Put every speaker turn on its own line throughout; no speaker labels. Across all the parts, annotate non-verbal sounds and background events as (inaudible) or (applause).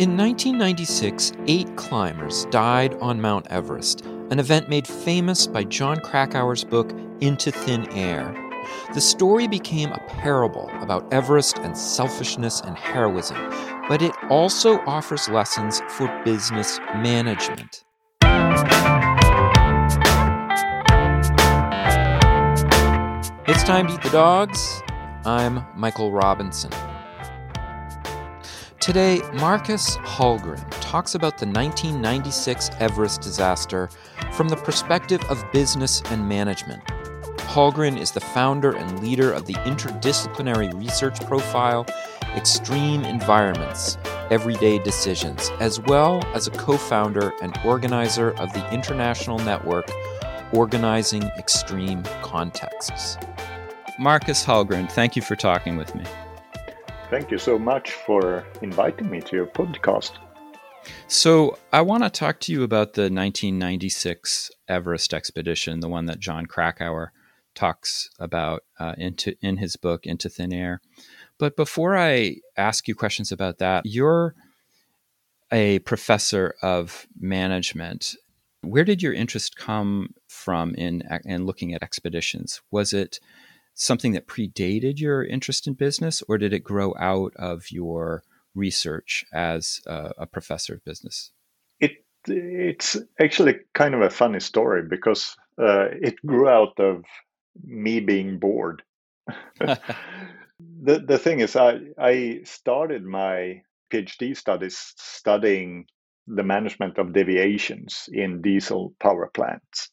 In 1996, eight climbers died on Mount Everest, an event made famous by Jon Krakauer's book Into Thin Air. The story became a parable about Everest and selfishness and heroism, but it also offers lessons for business management. It's time to eat the dogs. I'm Michael Robinson. Today, Markus Hallgren talks about the 1996 Everest disaster from the perspective of business and management. Hallgren is the founder and leader of the interdisciplinary research profile Extreme Environments Everyday Decisions, as well as a co founder and organizer of the international network Organizing Extreme Contexts. Markus Hallgren, thank you for talking with me.
Thank you so much for inviting me to your podcast.
So, I want to talk to you about the 1996 Everest expedition, the one that Jon Krakauer talks about uh, into in his book Into Thin Air. But before I ask you questions about that, you're a professor of management. Where did your interest come from in in looking at expeditions? Was it something that predated your interest in business, or did it grow out of your research as a, a professor of business?
It it's actually kind of a funny story because uh, it grew out of me being bored. (laughs) the the thing is, I I started my PhD studies studying the management of deviations in diesel power plants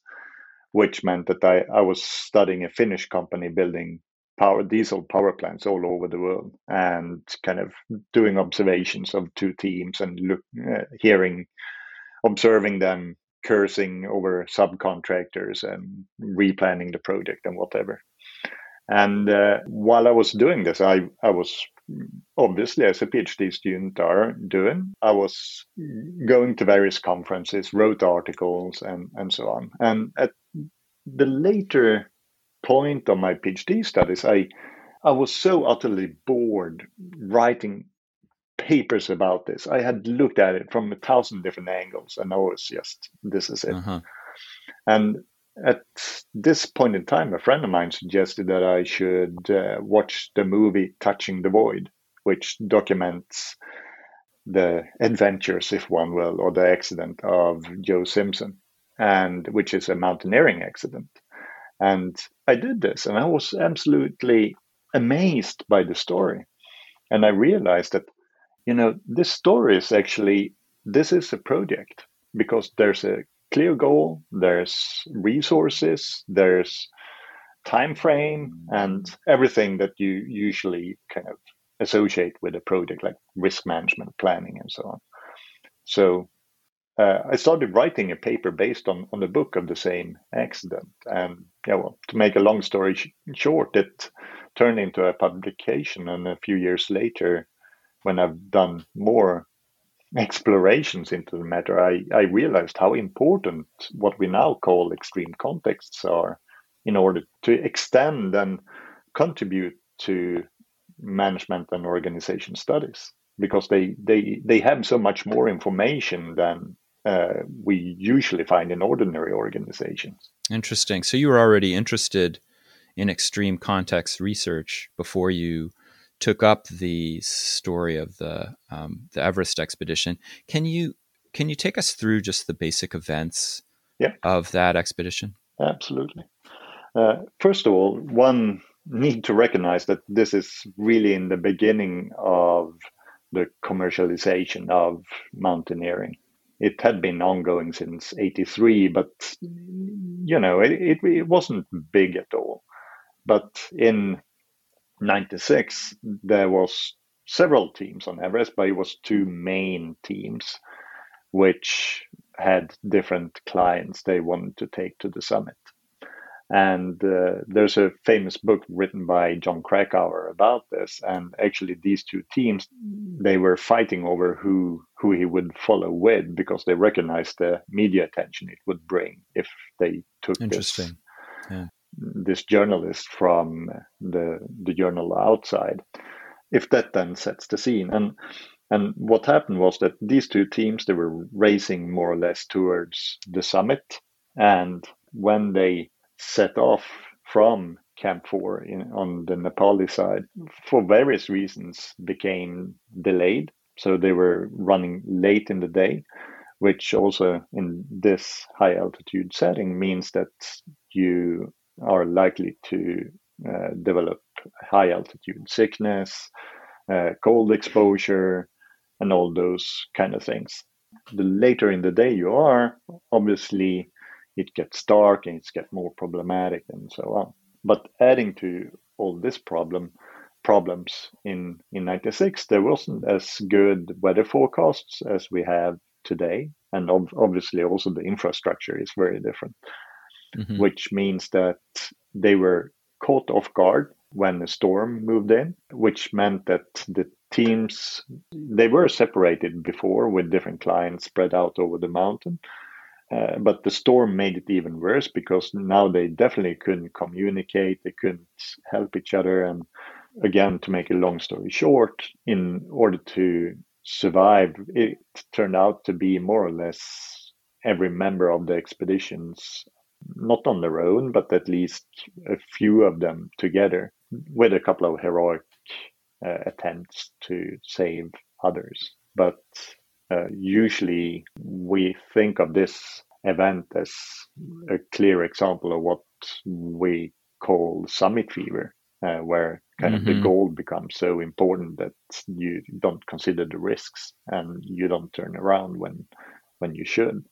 which meant that I, I was studying a Finnish company building power diesel power plants all over the world and kind of doing observations of two teams and look, uh, hearing, observing them cursing over subcontractors and replanning the project and whatever. And uh, while I was doing this, I, I was obviously, as a PhD student are doing, I was going to various conferences, wrote articles, and, and so on. And at the later point of my PhD studies, I I was so utterly bored writing papers about this. I had looked at it from a thousand different angles, and I was just, this is it. Uh-huh. And at this point in time, a friend of mine suggested that I should uh, watch the movie Touching the Void, which documents the adventures, if one will, or the accident of Joe Simpson and which is a mountaineering accident. And I did this, and I was absolutely amazed by the story. And I realized that, you know, this story is actually this is a project because there's a clear goal, there's resources, there's time frame, and everything that you usually kind of associate with a project like risk management, planning, and so on. So uh, I started writing a paper based on, on the book of the same accident. And yeah, well, to make a long story sh- short, it turned into a publication. And a few years later, when I've done more explorations into the matter, I, I realized how important what we now call extreme contexts are in order to extend and contribute to management and organization studies because they, they, they have so much more information than uh, we usually find in ordinary organizations.
Interesting. So you were already interested in extreme context research before you took up the story of the um, the Everest expedition. Can you can you take us through just the basic events
yeah.
of that expedition?
Absolutely. Uh, first of all, one need to recognize that this is really in the beginning of the commercialization of mountaineering it had been ongoing since 83 but you know it, it, it, wasn't big at all but in 96 there was several teams on everest but it was two main teams which had different clients they wanted to take to the summit and uh, there's a famous book written by Jon Krakauer about this. And actually, these two teams they were fighting over who who he would follow with because they recognized the media attention it would bring if they took
Interesting.
this yeah. This journalist from the the journal outside. If that then sets the scene and And what happened was that these two teams they were racing more or less towards the summit, and when they set off from Camp 4 in, on the Nepali side, for various reasons, became delayed. So they were running late in the day, which also in this high altitude setting means that you are likely to uh, develop high altitude sickness, uh, cold exposure, and all those kind of things. The later in the day you are, obviously it gets dark and it gets more problematic and so on. But adding to all this problem problems in in 96 there wasn't as good weather forecasts as we have today and ob- obviously also the infrastructure is very different mm-hmm. which means that they were caught off guard when the storm moved in which meant that the teams they were separated before with different clients spread out over the mountain uh, but the storm made it even worse because now they definitely couldn't communicate they couldn't help each other and again to make a long story short in order to survive it turned out to be more or less every member of the expeditions not on their own but at least a few of them together with a couple of heroic uh, attempts to save others. But uh, usually we think of this event as a clear example of what we call summit fever, uh, where kind mm-hmm. of the mm-hmm. goal becomes so important that you don't consider the risks and you don't turn around when when you should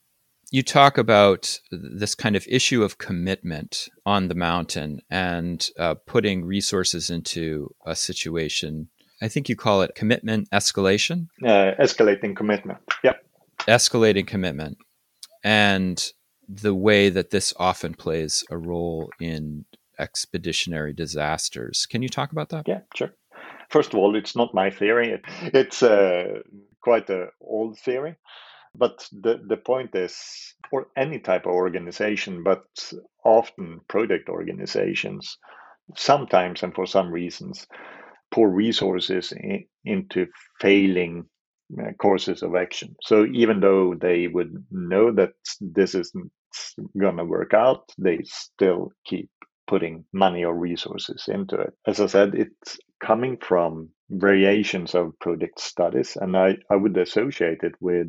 you talk about this kind of issue of commitment on the mountain and uh, putting resources into a situation. I think you call it commitment escalation.
Uh, escalating commitment. Yep.
Escalating commitment. And the way that this often plays a role in expeditionary disasters. Can you talk about that?
Yeah, sure. First of all, it's not my theory. It's uh, quite an old theory. But the, the point is, for any type of organization, but often project organizations, sometimes and for some reasons, pour resources in, into failing uh, courses of action. So even though they would know that this isn't going to work out, they still keep putting money or resources into it. As I said, it's coming from variations of project studies, and I, I would associate it with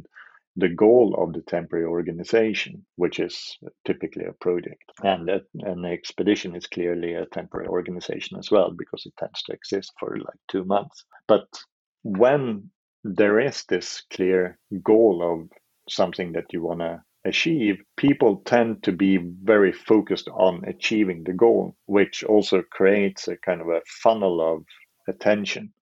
the goal of the temporary organization, which is typically a project. And an expedition is clearly a temporary organization as well, because it tends to exist for like two months. But when there is this clear goal of something that you want to achieve, people tend to be very focused on achieving the goal, which also creates a kind of a funnel of attention.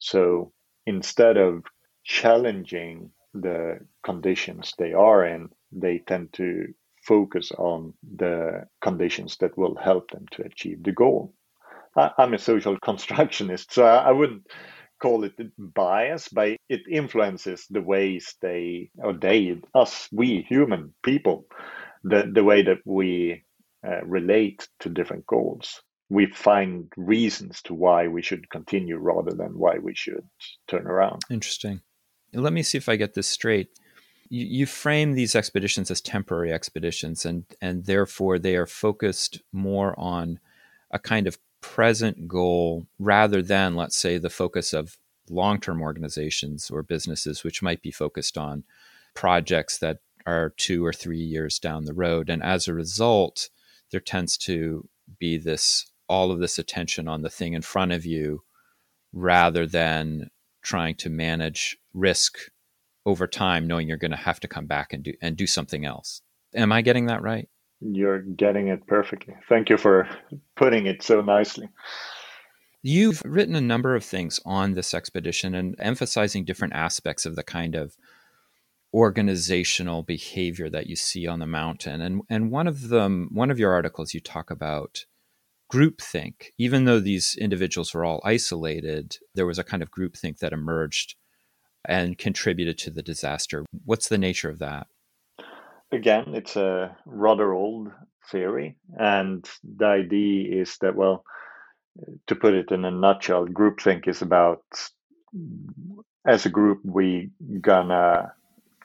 So instead of challenging the conditions they are in, they tend to focus on the conditions that will help them to achieve the goal. I, am a social (laughs) constructionist, so I, I wouldn't call it bias, but it influences the ways they, or they, us, we human people, the, the way that we uh, relate to different goals. We find reasons to why we should continue rather than why we should turn around.
Interesting. Let me see if I get this straight. You, you frame these expeditions as temporary expeditions, and and therefore they are focused more on a kind of present goal rather than, let's say, the focus of long-term organizations or businesses, which might be focused on projects that are two or three years down the road. And as a result, there tends to be this all of this attention on the thing in front of you rather than trying to manage risk over time, knowing you're going to have to come back and do and do something else. Am I getting that right?
You're getting it perfectly. Thank you for putting it so nicely.
You've written a number of things on this expedition and emphasizing different aspects of the kind of organizational behavior that you see on the mountain. And and one of them one of your articles you talk about groupthink. Even though these individuals were all isolated, there was a kind of groupthink that emerged and contributed to the disaster. What's the nature of that?
Again, it's a rather old theory. And the idea is that, well, to put it in a nutshell, groupthink is about as a group, we gonna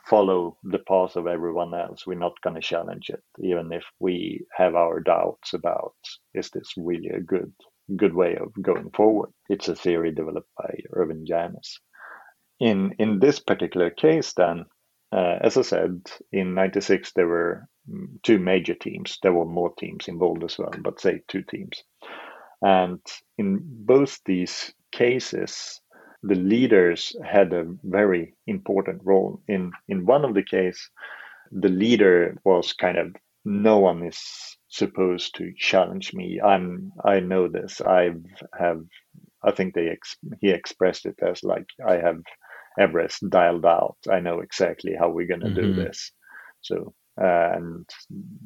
follow the path of everyone else. We're not gonna challenge it, even if we have our doubts about is this really a good good way of going forward. It's a theory developed by Irving Janis. In in this particular case, then, uh, as I said, in '96 there were two major teams. There were more teams involved as well, but say two teams. And in both these cases, the leaders had a very important role. In in one of the case, the leader was kind of no one is supposed to challenge me. I'm I know this. I have I think they ex, he expressed it as like I have Everest dialed out. I know exactly how we're going to mm-hmm. do this. So and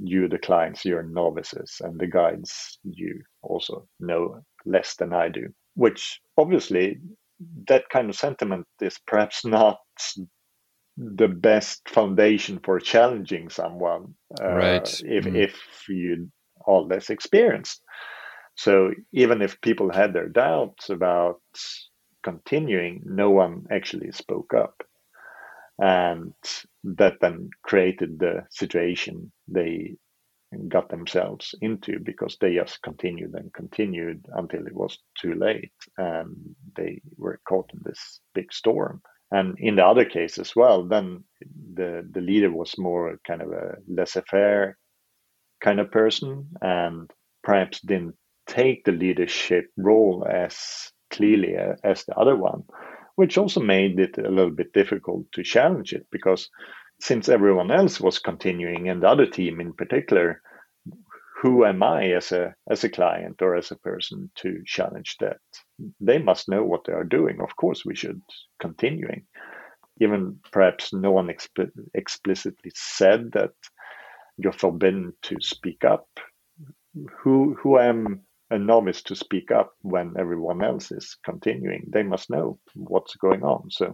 you the clients you're novices and the guides you also know less than i do which obviously that kind of sentiment is perhaps not the best foundation for challenging someone
uh, right
if mm. if you are less experienced. So even if people had their doubts about continuing no one actually spoke up. And that then created the situation they got themselves into because they just continued and continued until it was too late and they were caught in this big storm. And in the other case as well then the the leader was more kind of a laissez-faire kind of person and perhaps didn't take the leadership role as clearly as the other one which also made it a little bit difficult to challenge it because since everyone else was continuing and the other team in particular who am i as a as a client or as a person to challenge that they must know what they are doing of course we should continuing even perhaps no one exp- explicitly said that you're forbidden to speak up who who am a novice to speak up when everyone else is continuing. They must know what's going on. So,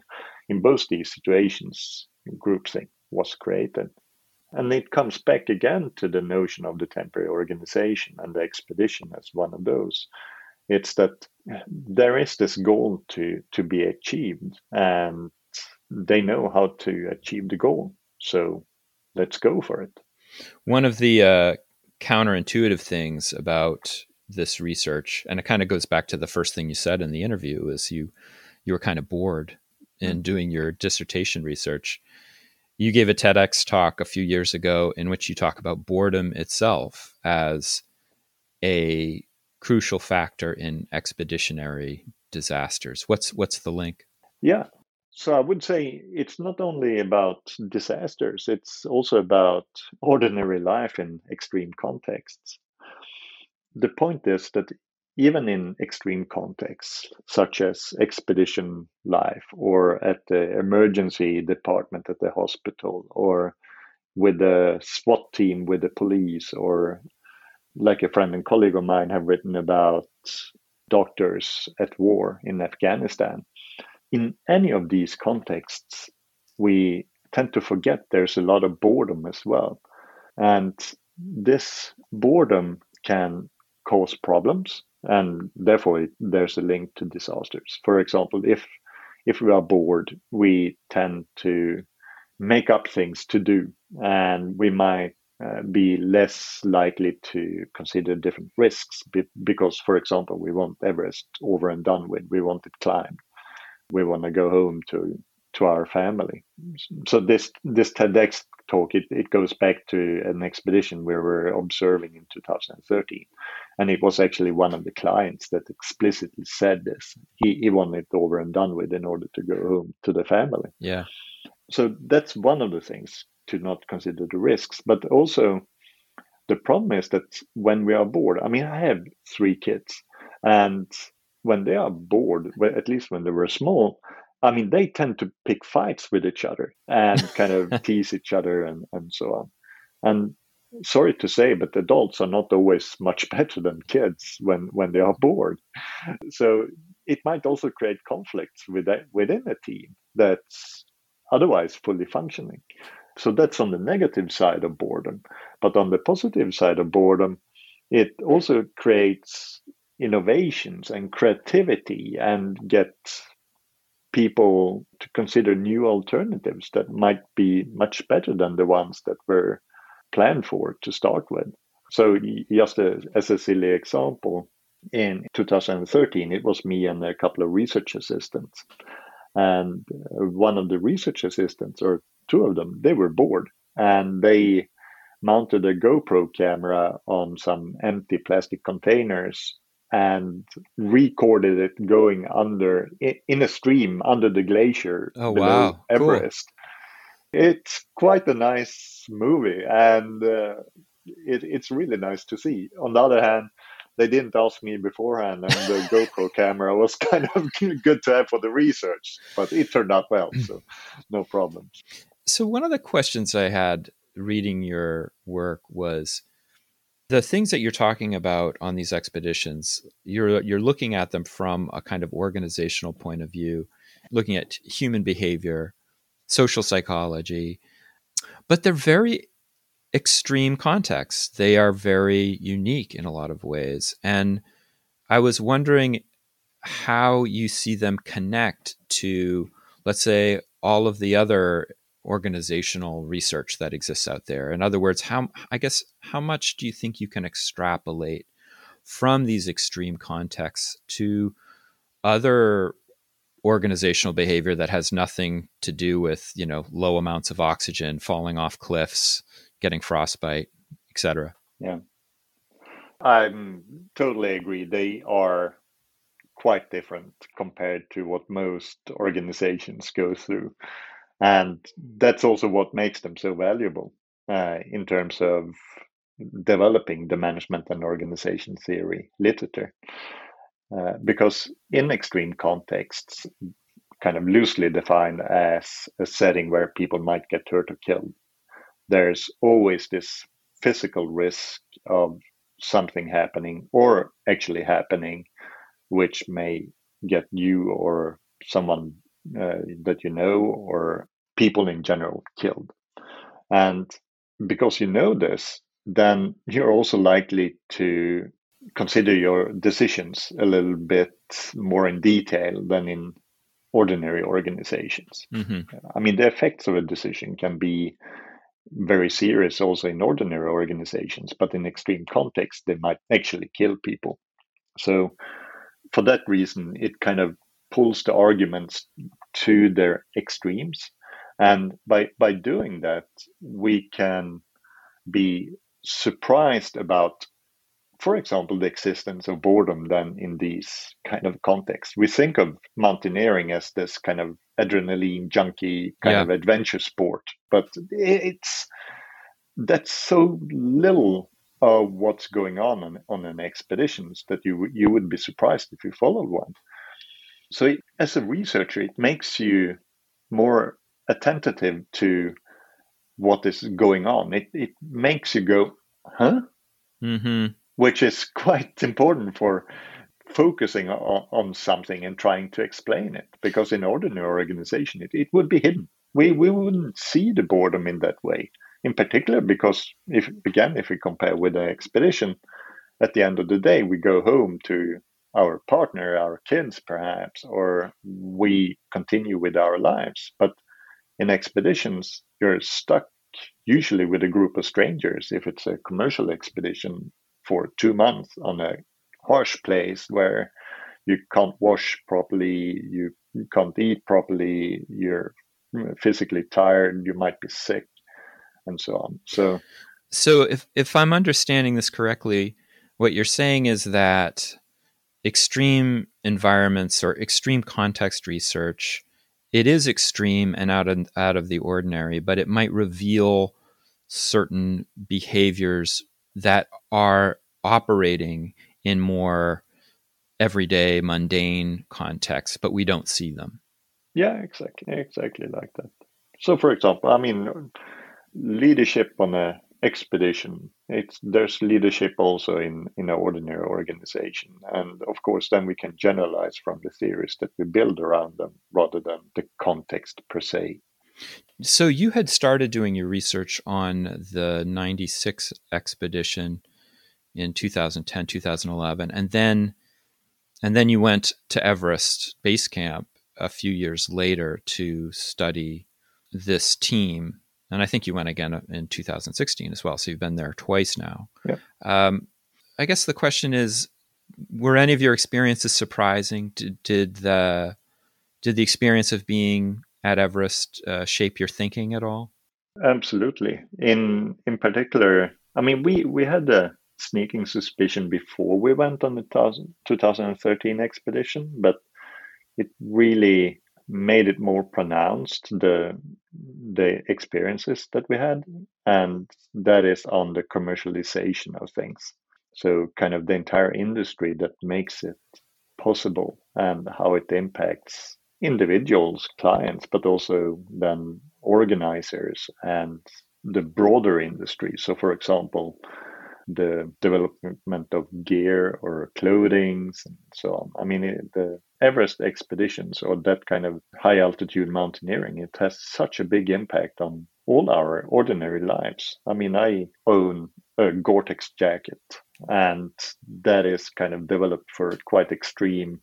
in both these situations, groupthink was created. And it comes back again to the notion of the temporary organization and the expedition as one of those. It's that there is this goal to, to be achieved, and they know how to achieve the goal. So let's go for it.
One of the uh, counterintuitive things about this research and it kind of goes back to the first thing you said in the interview is you you were kind of bored in mm-hmm. doing your dissertation research you gave a TEDx talk a few years ago in which you talk about boredom itself as a crucial factor in expeditionary disasters. What's what's the link?
Yeah. So i would say it's not only about disasters it's also about ordinary life in extreme contexts. The point is that even in extreme contexts, such as expedition life or at the emergency department at the hospital or with the SWAT team with the police or like a friend and colleague of mine have written about doctors at war in Afghanistan. In any of these contexts, we tend to forget there's a lot of boredom as well. And this boredom can cause problems and therefore it, there's a link to disasters. For example if if we are bored we tend to make up things to do and we might uh, be less likely to consider different risks because for example we want everest over and done with. We want it climbed. We want to go home to to our family. So this this tedx talk, it, it goes back to an expedition we were observing in 2013. And it was actually one of the clients that explicitly said this. He, he wanted it over and done with in order to go home to the family.
Yeah.
So that's one of the things to not consider the risks. But also, the problem is that when we are bored, I mean, I have three kids, and when they are bored, well, at least when they were small, I mean, they tend to pick fights with each other and kind of (laughs) tease each other and, and so on. And sorry to say, but adults are not always much (laughs) better than kids when, when they are bored. So it might also create conflicts with, within a team that's otherwise fully functioning. So that's on the negative side of boredom. But on the positive side of boredom, it also creates innovations and creativity and get people to consider new alternatives that might be much better than the ones that were planned for to start with. So, just as a silly example, in 2013, it was me and a couple of research assistants. And uh, one of the research assistants, or two of them, they were bored and they mounted a GoPro camera on some empty plastic containers and recorded it going under in a stream under the glacier
oh, below wow.
Everest. Cool. It's quite a nice movie, and uh, it, it's really nice to see. On the other hand, they didn't ask me beforehand, and the (laughs) GoPro camera was kind of good to have for the research, but it turned out well, so no problems.
So one of the questions I had reading your work was the things that you're talking about on these expeditions you're you're looking at them from a kind of organizational point of view looking at human behavior social psychology but they're very extreme contexts. They are very unique in a lot of ways. And i was wondering how you see them connect to let's say all of the other organizational research that exists out there. In other words, how I guess how much do you think you can extrapolate from these extreme contexts to other organizational behavior that has nothing to do with, you know, low amounts of oxygen, falling off cliffs, getting frostbite, etc.
Yeah. I'm totally agree. They are quite different compared to what most organizations go through and that's also what makes them so valuable uh, in terms of developing the management and organization theory literature. Uh, because in extreme contexts, kind of loosely defined as a setting where people might get hurt or killed, there's always this physical risk of something happening or actually happening, which may get you or someone uh, that you know or people in general killed. And because you know this, then you're also likely to consider your decisions a little bit more in detail than in ordinary organizations. Mm-hmm. I mean, the effects of a decision can be very serious also in ordinary organizations, but in extreme contexts, they might actually kill people. So, for that reason, it kind of pulls the arguments to their extremes and by, by doing that, we can be surprised about, for example, the existence of boredom then in these kind of contexts. We think of mountaineering as this kind of adrenaline junkie kind yeah. of adventure sport, but it's that's so little of what's going on on, on an expeditions that you you would be surprised if you followed one. So as a researcher, it makes you more attentive to what is going on. It it makes you go, huh? Mm-hmm. Which is (laughs) quite important for focusing on, on, something and trying to explain it. Because in ordinary organization, it, it would be hidden. We we wouldn't see the boredom in that way. In particular, because if again, if we compare with an expedition, at the end of the day, we go home to our partner, our kids, perhaps, or we continue with our lives. But in expeditions, you're stuck usually with a group of strangers if it's a commercial expedition for two months on a harsh place where you can't wash properly, you can't eat properly, you're physically tired, you might be sick, and so on. So,
so if if I'm understanding this correctly, what you're saying is that extreme environments or extreme context research it is extreme and out of, out of the ordinary, but it might reveal certain behaviors that are operating in more everyday, mundane contexts, but we don't see them.
Yeah, exactly, exactly like that. So, for example, I mean, leadership on a expedition. It's there's leadership also in in an ordinary organization, and of course, then we can generalize from the theories that we build around them rather than the context per se.
So you had started doing your research on the 96 expedition in 2010 2011 and then and then you went to Everest base camp a few years later to study this team. And I think you went again in 2016 as well. So you've been there twice now.
Yeah.
Um, I guess the question is were any of your experiences surprising? Did, did the did the experience of being at Everest uh, shape your thinking at all?
Absolutely. In in particular, I mean, we we had a sneaking suspicion before we went on the 2013 expedition, but it really made it more pronounced the the experiences that we had, and that is on the commercialization of things. So, kind of the entire industry that makes it possible and how it impacts individuals, clients, but also then organizers and the broader industry. So, for example, the development of gear or clothing and so on. I mean, the Everest expeditions or that kind of high altitude mountaineering, it has such a big impact on all our ordinary lives. I mean, I own a Gore Tex jacket, and that is kind of developed for quite extreme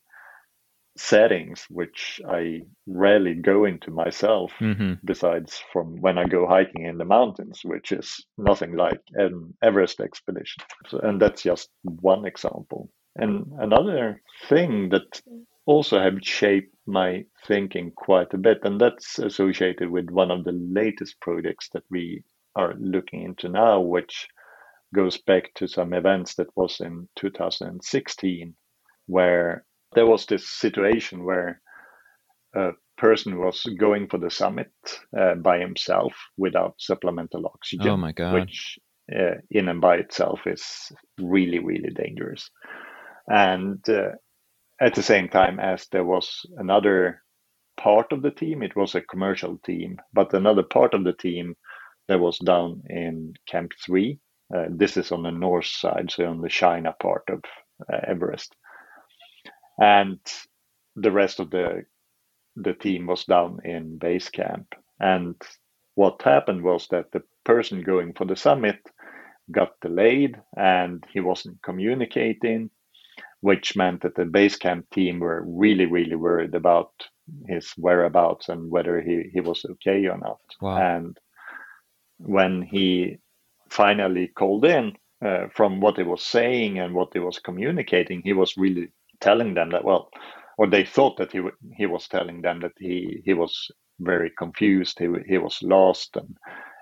settings which I rarely go into myself,
mm-hmm.
besides from when I go hiking in the mountains, which is nothing like an Everest expedition. So, and that's just one example. And another thing that also have shaped my thinking quite a bit, and that's associated with one of the latest projects that we are looking into now, which goes back to some events that was in 2016, where there was this situation where a person was going for the summit uh, by himself without supplemental oxygen.
Oh my god!
Which uh, in and by itself is really really dangerous. And uh, at the same time as there was another part of the team, it was a commercial team, but another part of the team that was down in Camp Three. Uh, this is on the north side, so on the China part of uh, Everest and the rest of the the team was down in base camp. And what happened was that the person going for the summit got delayed and he wasn't communicating, which meant that the base camp team were really, really worried about his whereabouts and whether he, he was okay or not.
Wow.
And when he finally called in, uh, from what he was saying and what he was communicating, he was really telling them that well, or they thought that he he was telling them that he he was very confused, he he was lost and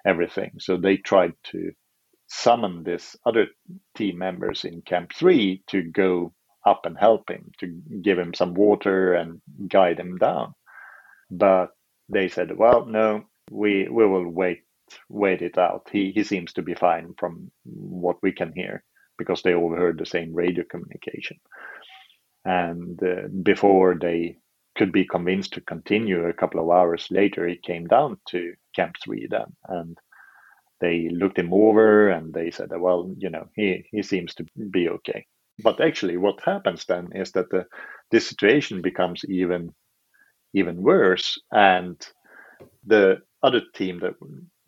everything. So they tried to summon this other team members in Camp Three to go up and help him, to give him some water and guide him down. But they said, well, no, we we will wait wait it out. He he seems to be fine from what we can hear because they all heard the same radio communication and uh, before they could be convinced to continue a couple of hours later he came down to camp 3 then and they looked him over and they said well you know he he seems to be okay. But actually what happens then is that the situation becomes even even worse. And the other team that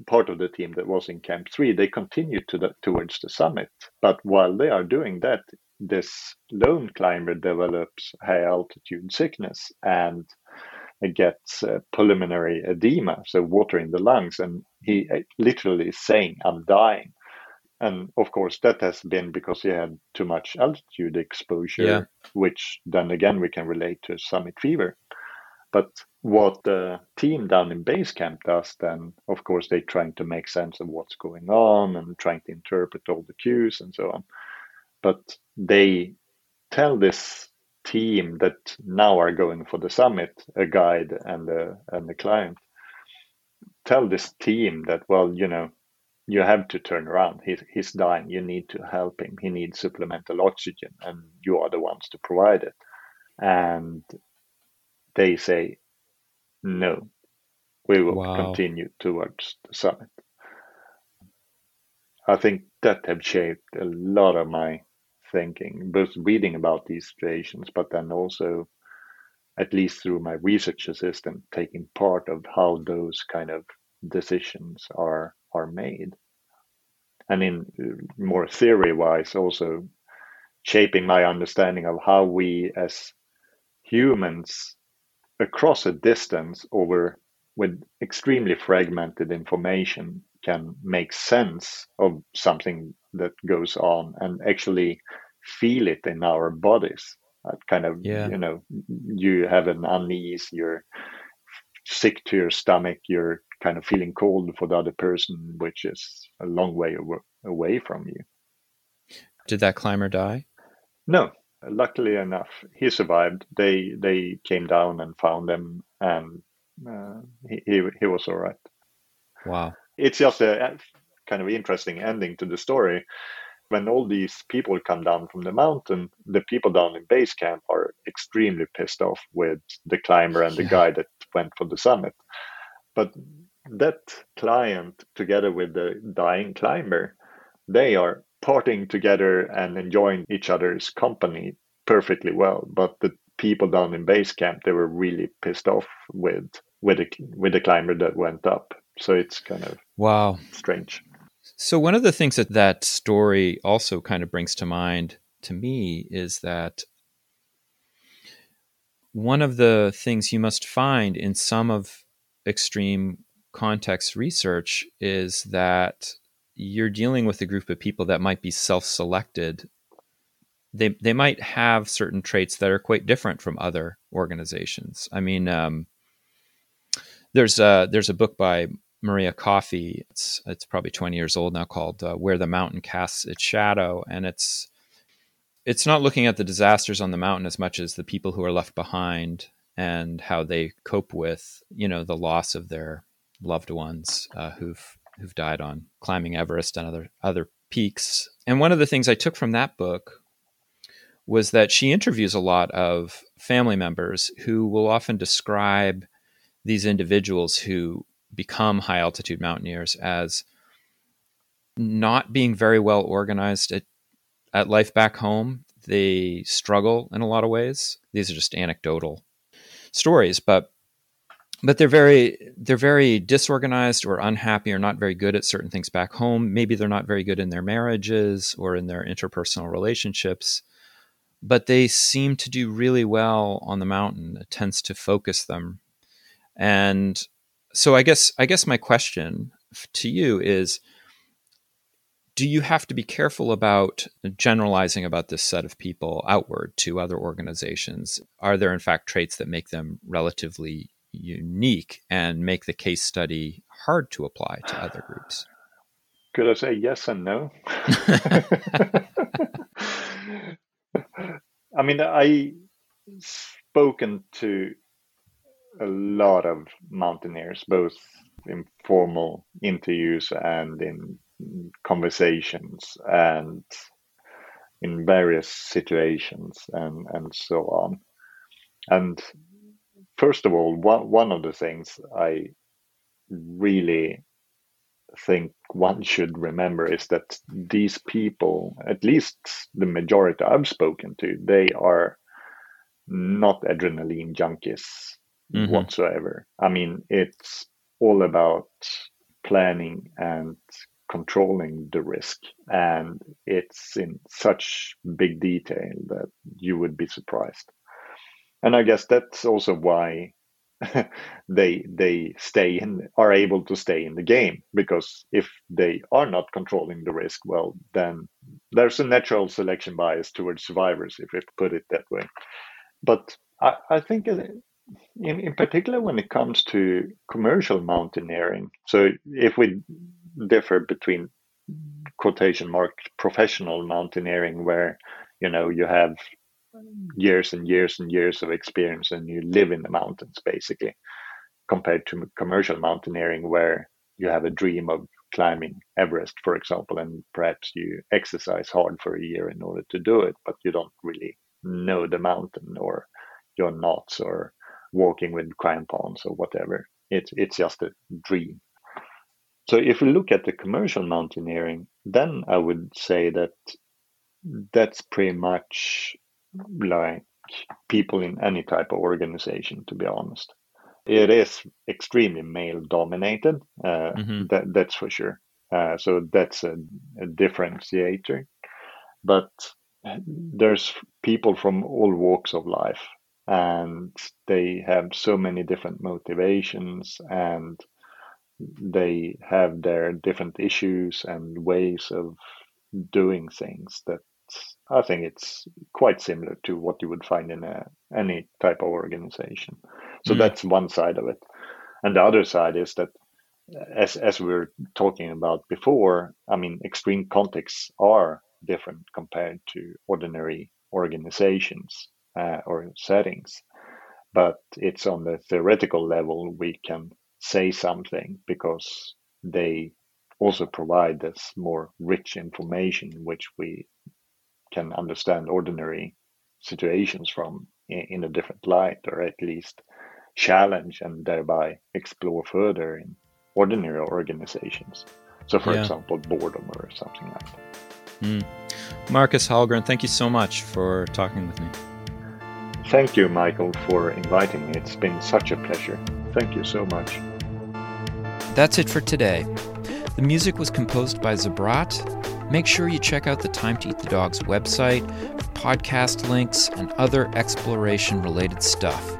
part of the team that was in camp 3 they continued to the, towards the summit. But while they are doing that this lone climber develops high altitude sickness and gets uh, pulmonary edema, so water in the lungs, and he uh, literally is saying, "I'm dying." And of course, that has been because he had too much altitude exposure,
yeah.
which then again we can relate to summit fever. But what the team down in base camp does, then of course they're trying to make sense of what's going on and trying to interpret all the cues and so on but they tell this team that now are going for the summit, a guide and a and the client, tell this team that well, you know, you have to turn around. He's he's dying. You need to help him. He needs supplemental oxygen, and you are the ones to provide it. And they say, no, we will wow. continue towards the summit. I think that have shaped a lot of my thinking, both reading about these situations, but then also, at least through my research assistant, taking part of how those kind of decisions are are made. And in more theory wise, also shaping my understanding of how we as humans across a distance over with extremely fragmented information can make sense of something that goes on and actually feel it in our bodies. That kind of, yeah. you know, you have an unease, you're sick to your stomach, you're kind of feeling cold for the other person, which is a long way away from you.
Did that climber die?
No, luckily enough, he survived. They they came down and found him, and Uh, he, he he was all right.
Wow,
it's just a kind of interesting ending to the story. When all these people come down from the mountain, the people down in base camp are extremely pissed off with the climber and the guy that went for the summit. But that client, together with the dying climber, they are partying together and enjoying each other's company perfectly well. But the people down in base camp, they were really pissed off with with the with the climber that went up. So it's kind of
wow
strange.
So one of the things that that story also kind of brings to mind to me is that one of the things you must find in some of extreme context research is that you're dealing with a group of people that might be self-selected they they might have certain traits that are quite different from other organizations i mean um, there's a there's a book by maria coffey it's it's probably 20 years old now called uh, where the mountain casts its shadow and it's it's not looking at the disasters on the mountain as much as the people who are left behind and how they cope with you know the loss of their loved ones uh, who've who've died on climbing Everest and other other peaks. And one of the things I took from that book was that she interviews a lot of family members who will often describe these individuals who become high altitude mountaineers as not being very well organized at, at life back home. They struggle in a lot of ways. These are just anecdotal stories, but but they're very they're very disorganized or unhappy or not very good at certain things back home maybe they're not very good in their marriages or in their interpersonal relationships but they seem to do really well on the mountain it tends to focus them and so i guess i guess my question to you is do you have to be careful about generalizing about this set of people outward to other organizations are there in fact traits that make them relatively unique and make the case study hard to apply to other groups?
Could I say yes and no? (laughs) (laughs) I mean, I spoken to a lot of mountaineers, both in formal interviews and in conversations and in various situations and, and so on. And first of all, one, one of the things I really think one (laughs) should remember is that these people, at least the majority I've spoken to, they are not adrenaline junkies mm-hmm. whatsoever. I mean, it's all about planning and controlling the risk. And it's in such big detail that you would be surprised and I guess that's also why (laughs) they they stay and are able to stay in the game because if they are not controlling the risk, well, then there's a natural selection bias towards survivors, if we put it that way. But I, I think in in particular when it comes to commercial mountaineering, so if we differ between quotation mark professional mountaineering, where you know you have years and years and years of experience and you live in the mountains basically compared to commercial mountaineering where you have a dream of climbing Everest, for example, and perhaps you exercise hard for a year in order to do it, but you don't really know the mountain or your knots or walking with crampons or whatever. It's it's just a dream. So if we look at the commercial mountaineering, then I would say that that's pretty much like people in any type of organization, to be honest. It is extremely male dominated, uh, mm-hmm. that, that's for sure. Uh, so that's a, a differentiator. But there's people from all walks of life. And they have so many different motivations and they have their different issues and ways of doing things that I think it's quite similar to what you would find in a, any type of organization. So mm. that's one side of it. And the other side is that as as we were talking about before, I mean extreme contexts are different compared to ordinary organizations uh, or settings. But it's on the theoretical level we can say something because they also provide us more rich information which we can understand ordinary situations from in, in a different light or at least challenge and thereby explore further in ordinary organizations. So, for yeah. example, boredom or something like that.
Mm. Markus Hallgren, thank you so much for talking with me.
Thank you, Michael, for inviting me. It's been such a pleasure. Thank you so much.
That's it for today. The music was composed by Zabrat. Make sure you check out the Time to Eat the Dog's website podcast links and other exploration related stuff.